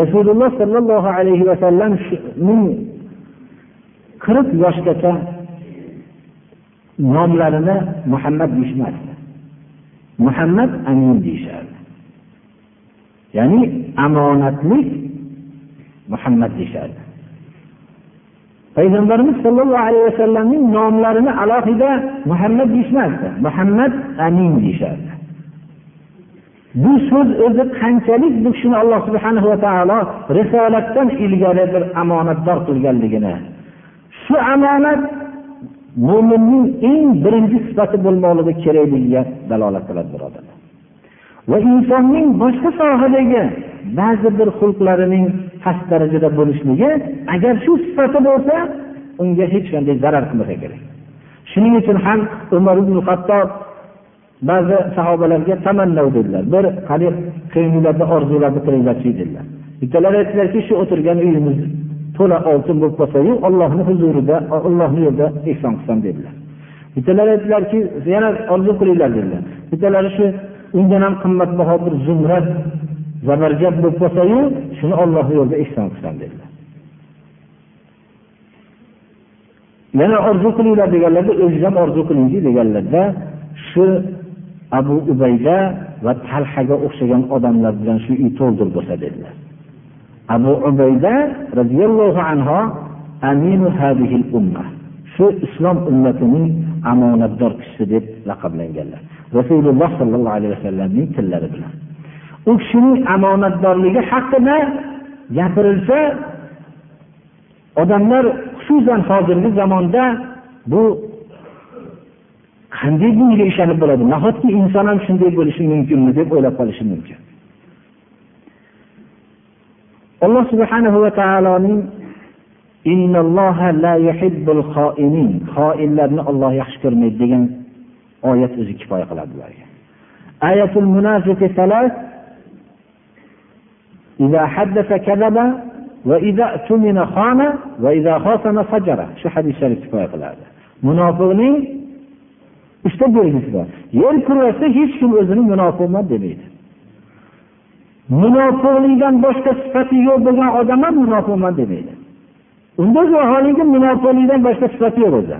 rasululloh sollallohu alayhi vasallamning qirq yoshgacha nomlarini muhammad deyishmasdi muhammad amin deyishardi. Ya'ni omonatlik muhammad deyishardi. Payg'ambarimiz sollallohu alayhi vasallamning nomlarini alohida muhammad deyishmasdi muhammad amin deyishardi. Bu so'z o'zi qanchalik bu kishini alloh subhana va taolo risolatdan ilgari bir omonatdor qilganligini shu omonat mo'minning eng birinchi sifati bo'lmoqligi kerakligiga dalolat qiladi birodarlar va insonning boshqa sohadagi ba'zi bir xulqlarining past darajada bo'lishligi agar shu sifati bo'lsa unga hech qanday zarar qilmasa kerak. Shuning uchun ham umar ibn hattob ba'zi sahobalarga tamannov dedilar. Bir qani ko'ngillarda orzularni qilinglarchi dedilar bittalari aytdilarki shu o'tirgan uyimiz to'la oltin bo'lib qolsayu ollohni huzurida ollohni yo'lida ehson qilsam dedilar. Bittalari aytdilarki yana orzu qilinglar dedilar. Bittalari shu undan ham qimmatbaho bir zumrat zabarjad bo'lib qolsayu shuni ollohni yo'lida ehson qilsam dedilar. Yana orzu qilinglar deganlarda o'ziz ham orzu qilingki deganlarda shu abu ubayda va talhaga o'xshagan odamlar bilan shu uy to'ldirib bo'lsa dedilar. Abu ubayda roziyallohu anhu aminu hadihil umma shu islom ummatining omonatdor kishisi deb laqablanganlar. Rasululloh sollallohu alayhi vasallamning tillari bilan. U kishining omonatdorligi haqida gapirilsa odamlar xususan hozirgi zamonda bu qanday bunga ishonib bo'ladi? Nahotki inson ham shunday bo'lishi mumkinmi deb o'ylab qolishi mumkin? alloh subhanahu va taoloning xoinlarni olloh yaxshi ko'rmaydi degan oyat o'zi kifoya qiladi bularga ayatul munafiqi salas إذا حدث كذب وإذا اؤتمن خان وإذا خاصم فجر shu hadis sharif kifoya qiladi munofiqning uchta belgisi bor yer kurrasida hech kim o'zini munofiqman demaydi Munofiqlikdan boshqa sifati yo'q bo'lgan odam ham munofiqman demaydi unda vaholanki munofiqlikdan boshqa sifati yo'q o'zi.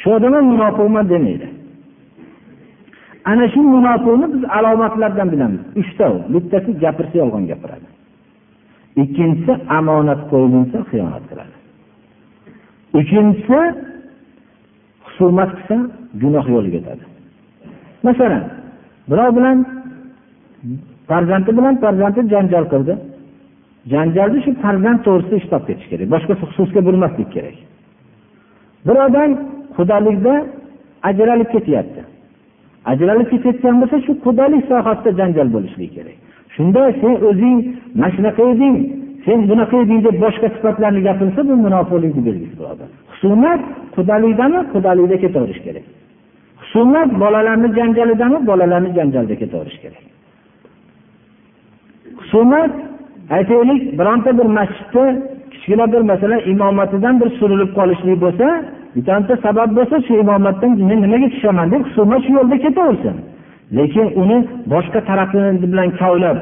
Shu odam ham munofiqman demaydi ana shu munofiqni biz alomatlardan bilamiz. Uchta bittasi gapirsa yolg'on gapiradi. Ikkinchisi omonat qo'yilsa xiyonat qiladi. Uchinchisi husumat qilsa gunoh yo'liga o'tadi. Masalan birov bilan farzandi bilan farzandi janjal qildi. Janjalni shu farzand to'g'risida ish topib ketish kerak. Boshqa xususga burmaslik kerak. Bir odam xudolikda ajralib ketyapti. Ajralib ketayotgan bo'lsa shu qudalik sohasida janjal bo'lishligi kerak. Shunda sen o'zing mana shunaqa eding sen bunaqa eding deb boshqa sifatlarni gapirsa bu munofiqlikni belgisi bo'ladi husumat qudalikdami qudalikda ketaverish kerak. Husumat bolalarni janjalidami bolalarni janjalida ketaverish kerak. Husumat aytaylik bironta bir masjidni kichkina bir masalan imomatidan bir surilib qolishlik bo'lsa bittanta sabab bo'lsa shu imomatdan men nimaga tushaman deb husumat shu yo'lda ketaversin. Lekin uni boshqa tarafi bilan kovlab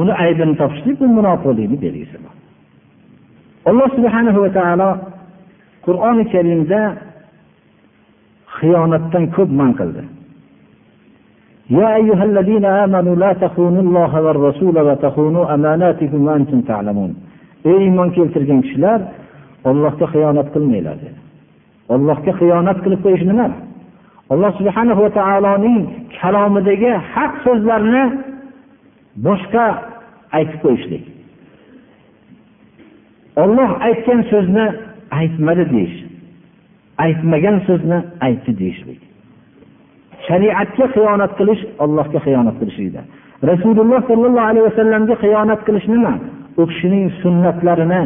uni aybini topishlik bu munofiqlikni belgisi alloh subhana va taolo qur'oni karimda xiyonatdan ko'p man qildi. يا أيها الذين آمنوا لا تخونوا الله والرسول وتخونوا أماناتكم وأنتم تعلمون ey iymon keltirgan kishilar ollohga xiyonat qilmanglar dedi ollohga xiyonat qilib qo'yish nima alloh subhana va taoloning kalomidagi haq so'zlarni boshqa aytib qo'yishlik olloh aytgan so'zni aytmadi deyish aytmagan so'zni aytdi deyishlik Shariatga xiyonat qilish allohga xiyonat qilishlikdir. Rasululloh sollallohu alayhi vasallamga xiyonat qilish nima? U kishining sunnatlarini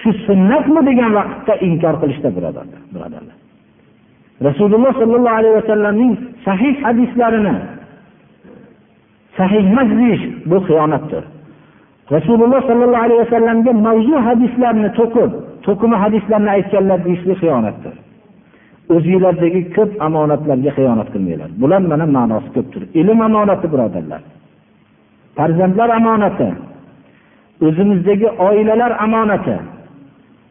shu sunnatmi? degan vaqtda inkor qilishda birodarlar birodarlar. Rasululloh sollallohu alayhi vasallamning sahih hadislarini sahih emas deyish bu xiyonatdir. Rasululloh sollallohu alayhi vasallamga mavzu hadislarni to'qib to'qima hadislarni aytganlar deyishlik xiyonatdir. O'zinglardagi ko'p omonatlarga xiyonat qilmanglar. Bular mana ma'nosi ko'pdir. Ilm omonati birodarlar. Farzandlar omonati o'zimizdagi oilalar omonati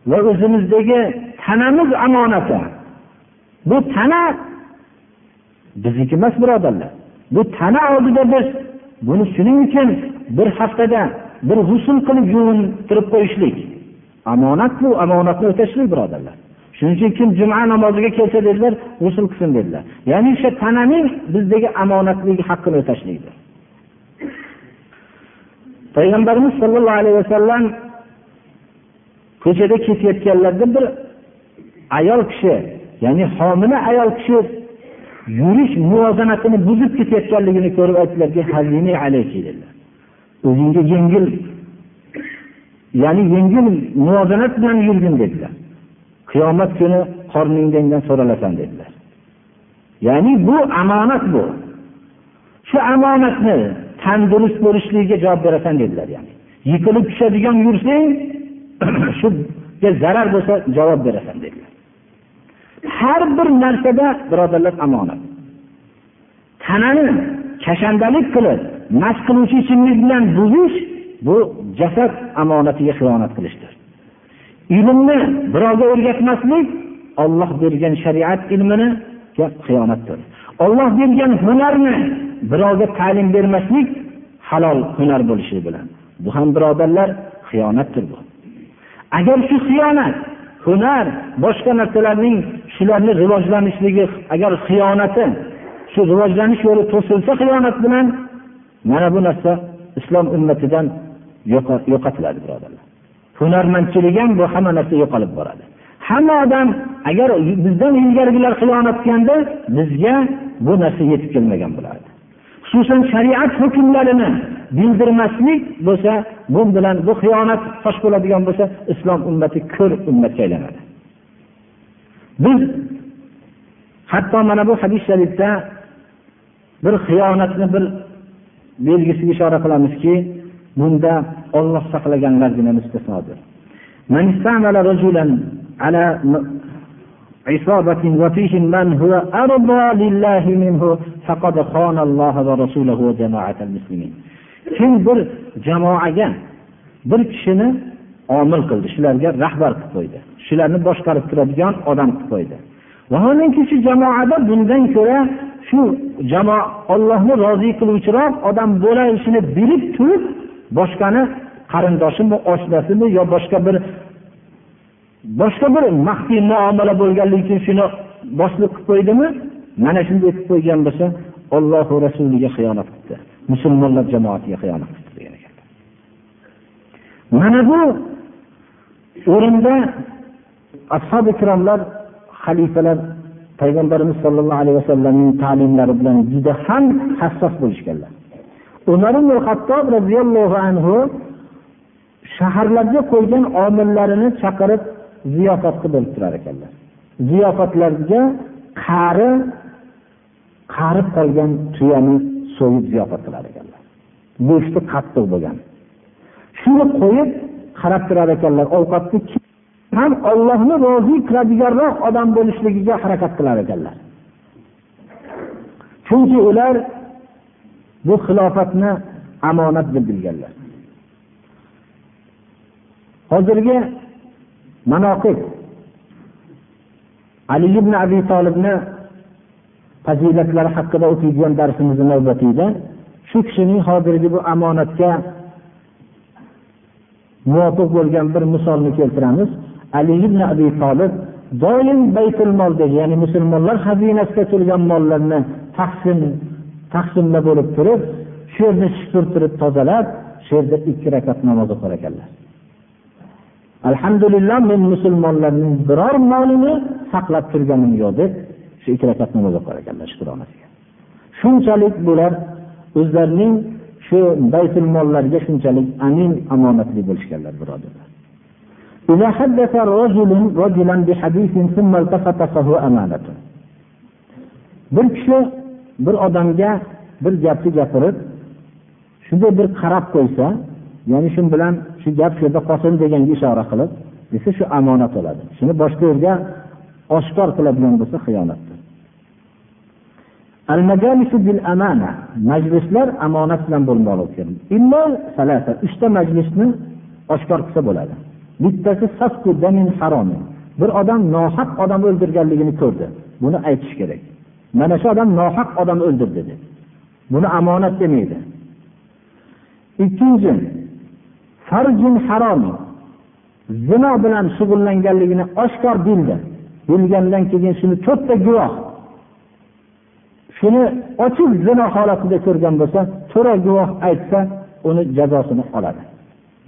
va o'zimizdagi tanamiz omonati. Bu tana bizniki emas birodarlar. Bu tana oldida biz buni shuning uchun bir haftada bir g'usul qilib yuvintirib qo'yishlik. Omonat bu omonatni o'tashlik birodarlar. Shuning uchun kim juma namoziga kelsa dedilar g'usul qilsin dedilar. Ya'ni o'sha tananing bizdagi omonatligi haqqini o'tashlikdir. Payg'ambarimiz sollallohu alayhi vasallam ko'chada ketayotganlarida bir ayol kishi ya'ni homila ayol kishi yurish muvozanatini buzib ketayotganligini ko'rib aytdilarki dedilar. O'zingga yengil ya'ni yengil muvozanat bilan yurgin dedilar. Qiyomat kuni qorningdan so'ralasan dedilar. Ya'ni bu omonat bu. Shu omonatni tandurust bo'lishligiga javob berasan dedilar yani. Yiqilib tushadigan yursang shuga zarar bo'lsa javob berasan dedilar. Har bir narsada birodarlar omonat tanani kashandalik qilib mast qiluvchi ichimlik bilan buzish bu jasad omonatiga xiyonat qilishdir. Ilmni birovga o'rgatmaslik olloh bergan shariat ilmini xiyonatdir olloh bergan hunarni birovga ta'lim bermaslik halol hunar bo'lishi bilan. Bu ham birodarlar xiyonatdir bu. Agar shu xiyonat hunar boshqa narsalarning shularni rivojlanishligi agar xiyonati shu rivojlanish yo'li to'silsa xiyonat bilan mana bu narsa islom ummatidan yo'qotiladi birodarlar. Hunarmandchilik ham bu hamma narsa yo'qolib boradi. Hamma odam agar bizdan ilgarigilar xiyonat qilganda bizga bu narsa yetib kelmagan bo'lardi. Xususan shariat hukmlarini bildirmaslik bo'lsa bu bilan bu xiyonat fosh bo'ladigan bo'lsa islom ummati ko'r ummatga aylanadi. Biz hatto mana bu hadis sharifda bir xiyonatni bir belgisiga ishora qilamizki bunda Alloh saqlaganlargina mustasnodir. Man rajulan ala wa fihi man huwa minhu faqad. Kim bir jamoaga bir kishini omil qildi, shularga rahbar qilib qo'ydi. Shularni boshqarib turadigan odam qilib qo'ydi. Vaholanki shu jamoada bundan ko'ra shu jamoa Allohni rozi qiluvchiroq odam bo'lishini bilib turib, boshqani qarindoshimi oshnasimi yo boshqa bir boshqa bir maxfiy muomala bo'lganligi uchun shuni boshliq qilib qo'ydimi? Mana shunday qilib qo'ygan bo'lsa ollohu rasuliga xiyonat qilibdi. Musulmonlar jamoatiga xiyonat qilibdi degan ekan. Mana bu o'rinda ashobi ikromlar xalifalar payg'ambarimiz sollallohu alayhi vasallamning ta'limlari bilan juda ham hassos bo'lishganlar. Umar ibn hattob roziyallohu anhu shaharlarga qo'ygan omillarini chaqirib ziyofatga bo'lib turar ekanlar. Ziyofatlarga qari qarib qolgan tuyani so'yib ziyofat qilar ekanlar. Go'shti qattiq bo'lgan. Shuni qo'yib qarab turar ekanlar. Ovqatni ham ollohni rozi qiladiganroq odam bo'lishligiga harakat qilar ekanlar. Chunki ular bu xilofatni omonat deb bilganlar. Hozirgi manoqib ali ibn abi tolibni fazilatlari haqida o'qiydigan darsimizni navbatida shu kishining hozirgi bu omonatga muvofiq bo'lgan bir misolni keltiramiz. Ali ibn abi tolib doim baytul moldagi ya'ni musulmonlar xazinasida turgan mollarni taqsim taqsimda bo'lib turib shu yerni supurtirib tozalab shu yerda ikki rakat namoz o'qir ekanlar alhamdulillah men musulmonlarning biror molini saqlab turganim yo'q deb shu ikki rakat namoz o'qir ekanlar shukronasiga shunchalik bular o'zlarining shu baytul mollarga shunchalik amin omonatli bo'lishganlar birodarlar إذا حدث رجل رجلا بحديث ثم التفت فهو أمانة bir kishi bir odamga bir gapni gapirib shunday bir qarab qo'ysa ya'ni shu bilan shu gap shu yerda qolsin deganga ishora qilib desa shu omonat bo'ladi. Shuni boshqa yerga oshkor qiladigan bo'lsa xiyonatdir. Majlislar omonat bilan bo'lmoqligi kerak uchta majlisni oshkor qilsa bo'ladi. Bittasi bir odam nohaq odam o'ldirganligini ko'rdi. Buni aytish kerak. Mana shu odam nohaq odam o'ldirdi dedi. Buni omonat demaydi. Ikkinchi farjin harom. Zino bilan shug'ullanganligini oshkor bildi. Bilgandan keyin shuni to'rtta guvoh. Shuni ochiq zino holatida ko'rgan bo'lsa to'ra guvoh aytsa uni jazosini oladi.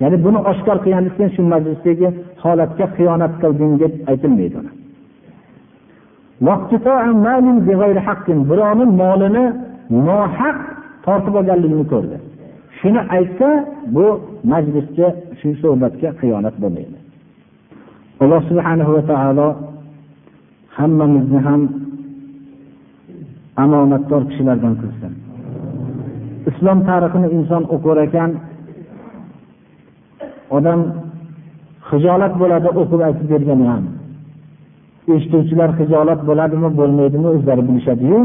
Ya'ni buni oshkor qilgan shu majlisdagi holatga xiyonat qilding deb aytilmaydi birovni molini nohaq tortib olganligini ko'rdi. Shuni aytsa bu majlisga shu suhbatga xiyonat bo'lmaydi. Alloh subhanahu va taolo hammamizni ham omonatdor kishilardan qilsin. Islom tarixini inson o'qir ekan odam hijolat bo'ladi o'qib aytib bergani ham. Eshituvchilar hijolat bo'ladimi bo'lmaydimi o'zlari bilishadiyu.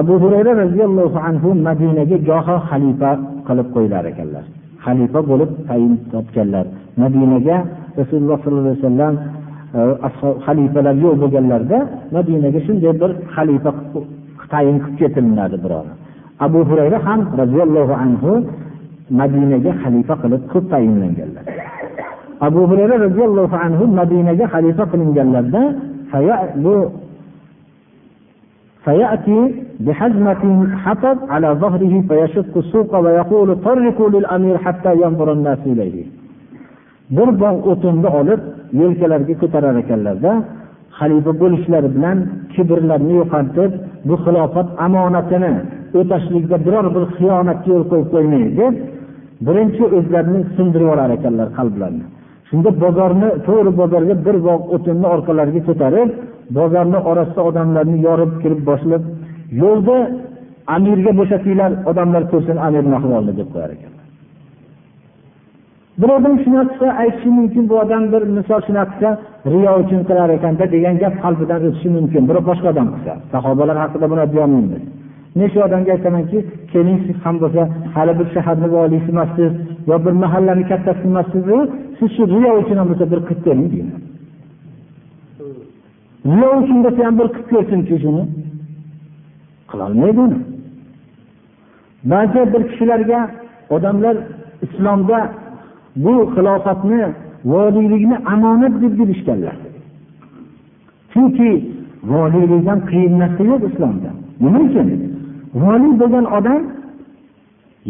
Abu hurayra roziyallohu anhu madinaga goho xalifa qilib qo'yilar ekanlar. Xalifa bo'lib tayin topganlar. Madinaga rasululloh sollallohu alayhi vasallam e, xalifalar yo'q bo'lganlarida madinaga shunday bir xalifa tayin qilib ketilinadi birov abu hurayra ham roziyallohu anhu madinaga xalifa qilib ko'p tayinlanganlar. abu hurayra roziyallohu anhu madinaga xalifa qilinganlarda bu فيأتي بحزمة حطب على ظهره فيشق السوق ويقول طرقوا للأمير حتى ينظر الناس إليه bir bog' o'tinni olib yelkalariga ko'tarar ekanlarda xalifa bo'lishlari bilan kibrlarini yo'qotib bu xilofat omonatini o'tashlikda biror bir xiyonatga yo'l qo'yib qo'ymaydi deb birinchi o'zlarini sindirib yuborar ekanlar qalblarini Shunda bozorni to'g'ri bozorga bir bog' o'tinni orqalariga ko'tarib bozorni orasida odamlarni yorib kirib boshlab yo'lda amirga bo'shatinglar odamlar ko'rsin amirni ahvolini deb qo'yar ekanlar. Birovdan shunaqa qilsa aytishi mumkin bu odam bir misol shunaqa qilsa riyo uchun qilar ekanda degan gap qalbidan o'tishi mumkin. Birov boshqa odam qilsa sahobalar haqida buni deyolmaymiz necha odamga aytamanki keling siz ham bo'lsa hali bir shaharni voliysi emassiz yo bir mahallani kattasi emassizu siz shu riyo uchun ham bo'lsa bir qilib ko'ring deyman riyo uchun bo'lsa ham bir qilib ko'rsinchi shuni qilolmaydi uni ba'zi bir kishilarga odamlar islomda bu xilofatni voliylikni omonat deb bilishganlar. Chunki voliylikdan qiyin narsa yo'q islomda. Nima uchun? Voliy bo'lgan odam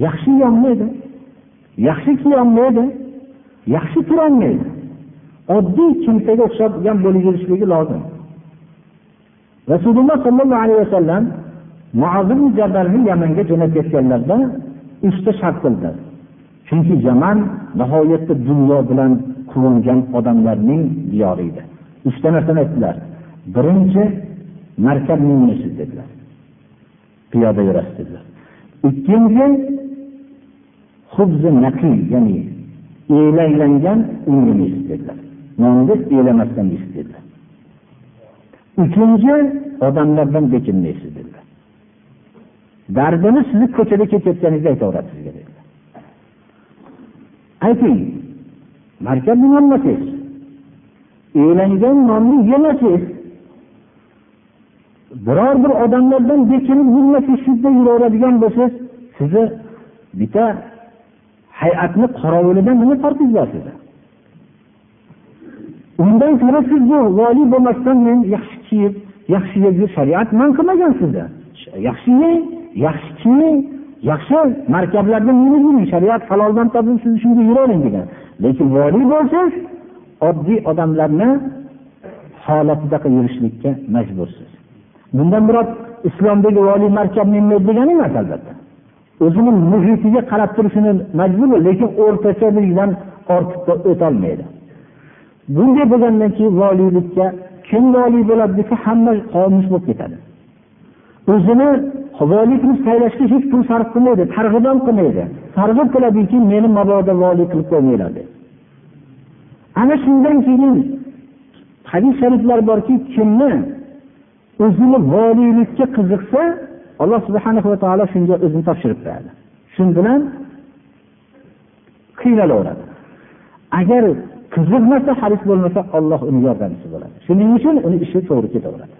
yaxshi yeyolmaydi yaxshi kiyolmaydi yaxshi turolmaydi. Oddiy kimsaga o'xshagan bo'lib yurishligi lozim. Rasululloh sollallohu alayhi vasallam muazim jabalni yamanga jo'nab ketganlarida uchta shart qildilar chunki yaman nihoyatda dunyo bilan quvongan odamlarning diyori edi. Uchta narsani aytdilar. Birinchi markab minmaysiz dedilar. Piyoda yurasiz dedilar. Ikkinchi hubzi naqiy ya'ni elaylangan un dedilar. Nonni elamasdan yeysiz dedilar. Uchinchi odamlardan bekinmaysiz dedilar. Dardini sizni ko'chada ketayotganingizda aytaveradi sizga dedilar. Ayting markabni minolmasangiz elangan nonni yemasangiz biror bir odamlardan bekinib yurmasangiz shu yuraveradigan bo'lsangiz sizni bitta hay'atni qorovulidan nima farqingiz bor sizni undan ko'ra siz bu voliy bo'lmasdan men yaxshi kiyib yaxshi yeb shariat man qilmagan sizni yaxshi yeng yaxshi kiying yaxshi markablarda minib yuring shariat haloldan topib siz shunga yuravering degan. Lekin voliy bo'lsangiz oddiy odamlarni holatida yurishlikka majbursiz. Bundan murod islomdagi voliy markab minmaydi degani emas albatta. O'zini muhitiga qarab turishini majbur lekin o'rtachalikdan ortiqqa o'tolmaydi. Bunday bo'lgandan keyin voliylikka kim voliy bo'ladi desa hamma qomus bo'lib ketadi. O'zini voliy qilib saylashga hech pul sarf qilmaydi targ'ib ham qilmaydi. Targ'ib qiladiki meni mabodo voliy qilib qo'ymanglar deb ana shundan keyin hadis shariflar borki kimni o'zini voliylikka qiziqsa alloh subhana va taolo shunga o'zini topshirib beradi. Shu bilan qiynalaveradi agar qiziqmasa haris bo'lmasa olloh uni yordamchisi bo'ladi. Shuning uchun uni ishi to'g'ri ketaveradi.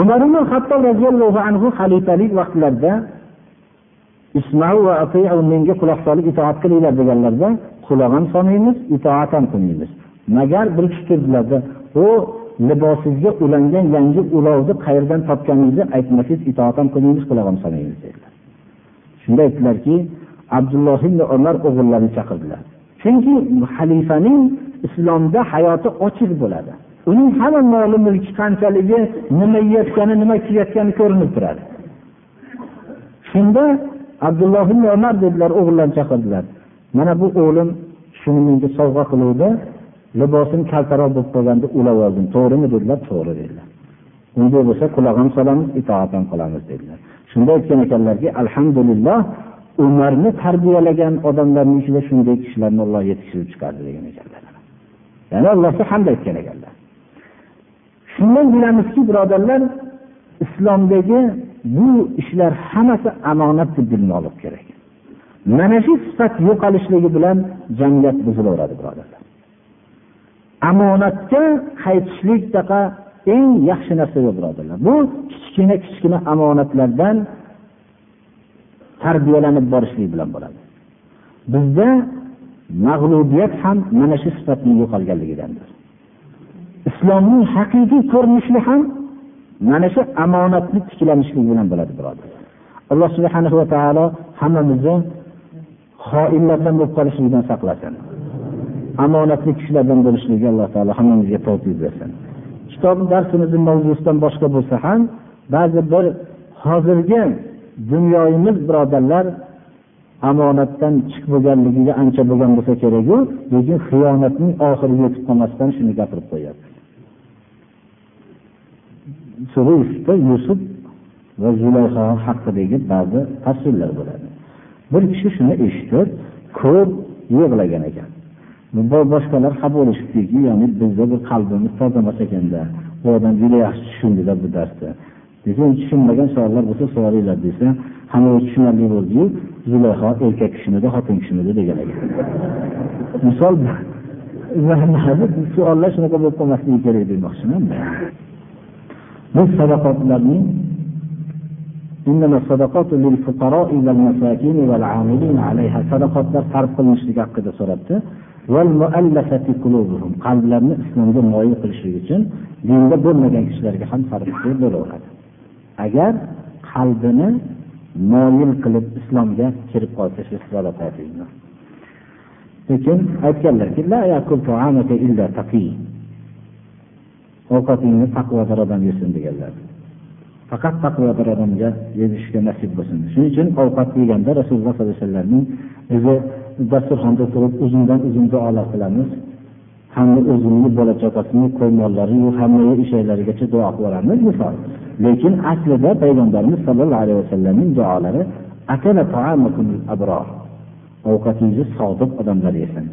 Umar ibn hattob roziyallohu anhu xalifalik vaqtlarida menga quloq solib itoat qilinglar deganlarda quloq ham solmaymiz itoat ham qilmaymiz magar bir kishi turdilarda u libosingizga ulangan yangi ulovni qayerdan topganingizni aytmasangiz itoat ham qilmaymiz quloq ham solmaymiz dedilar. Shunda aytdilarki abdulloh ibn umar o'g'illarini chaqirdilar. Chunki xalifaning islomda hayoti ochiq bo'ladi. Uning hamma moli mulki qanchaligi nima yeyotgani nima kiyayotgani ko'rinib turadi. Shunda abdulloh ibn umar dedilar o'g'illarni chaqirdilar. Mana bu o'g'lim shuni menga sovg'a qiluvdi. Libosim kaltaroq bo'lib qolganda ulab oldim to'g'rimi dedilar to'g'ri dedilar. Unday bo'lsa quloq ham solamiz itoat ham qilamiz dedilar. Shunda aytgan ekanlarki alhamdulillah umarni tarbiyalagan odamlarni ichida shunday kishilarni olloh yetishtirib chiqardi degan ekanlar. Ya'ni allohga hamd aytgan ekanlar. Shundan bilamizki birodarlar islomdagi bu ishlar hammasi omonat deb bilmoqlik kerak. Mana shu sifat yo'qolishligi bilan jamiyat buzilaveradi birodarlar. Omonatga qaytishlikdaqa eng yaxshi narsadir birodarlar. Bu kichkina kichkina omonatlardan tarbiyalanib borishlik bilan bo'ladi. Bizda mag'lubiyat ham mana shu sifatning yo'qolganligidandir. Islomning haqiqiy ko'rinishi ham mana shu omonatni tiklanishlik bilan bo'ladi birodar alloh subhana va taolo hammamizni xoinlardan bo'lib qolishlikdan saqlasin. Omonatli kishilardan bo'lishlikka alloh taolo hammamizga tavfiq bersin. Kitob darsimizni mavzusidan boshqa bo'lsa ham ba'zi bir hozirgi dunyoyimiz birodarlar omonatdan chiqib bo'lganligiga ancha bo'lgan bo'lsa keraku lekin xiyonatning oxiriga yetib qolmasdan shuni gapirib qo'yyapti yusuf va zulayho haqidagi ba'zi tafsirlar bo'ladi. Bir kishi shuni eshitib ko'p yig'lagan ekan. Boshqalar xafa bo'lishibdiki ya'ni bizni bir qalbimiz toza emas ekanda bu odam juda yaxshi tushundilar bu darsni desa tushunmagan savollar bo'lsa so'ranglar desa hamma tushunarli bo'ldiyu zulayho erkak kishimidi xotin kishimidi? degan ekan misol savollar shunaqa bo'lib qolmasligi kerak demoqchiman bu sadaqotlarning sadaqotlar sarf qilinishligi haqida so'rabdi. Qalblarni islomga moyil qilishlik uchun dinda bo'lmagan kishilarga ham sarf bo'laveradi. Agar qalbini moyil qilib islomga kirib qolsa shu lekin aytganlarki ovqatingni taqvodor odam yesin deganlar. Faqat taqvodor odamga yeyishga nasib bo'lsin. Shuning uchun ovqat yeganda rasululloh sollallohu alayhi vasallamning o'zi dasturxonda turib uzundan uzun duolar qilamiz. Hamda o'zimni bola chaqasini qo'y mollariyu hamma ishaklarigacha duo qilib yuboramiz misol lekin aslida payg'ambarimiz sollallohu alayhi vasallamning duolari ovqatingizni sodiq odamlar yesin.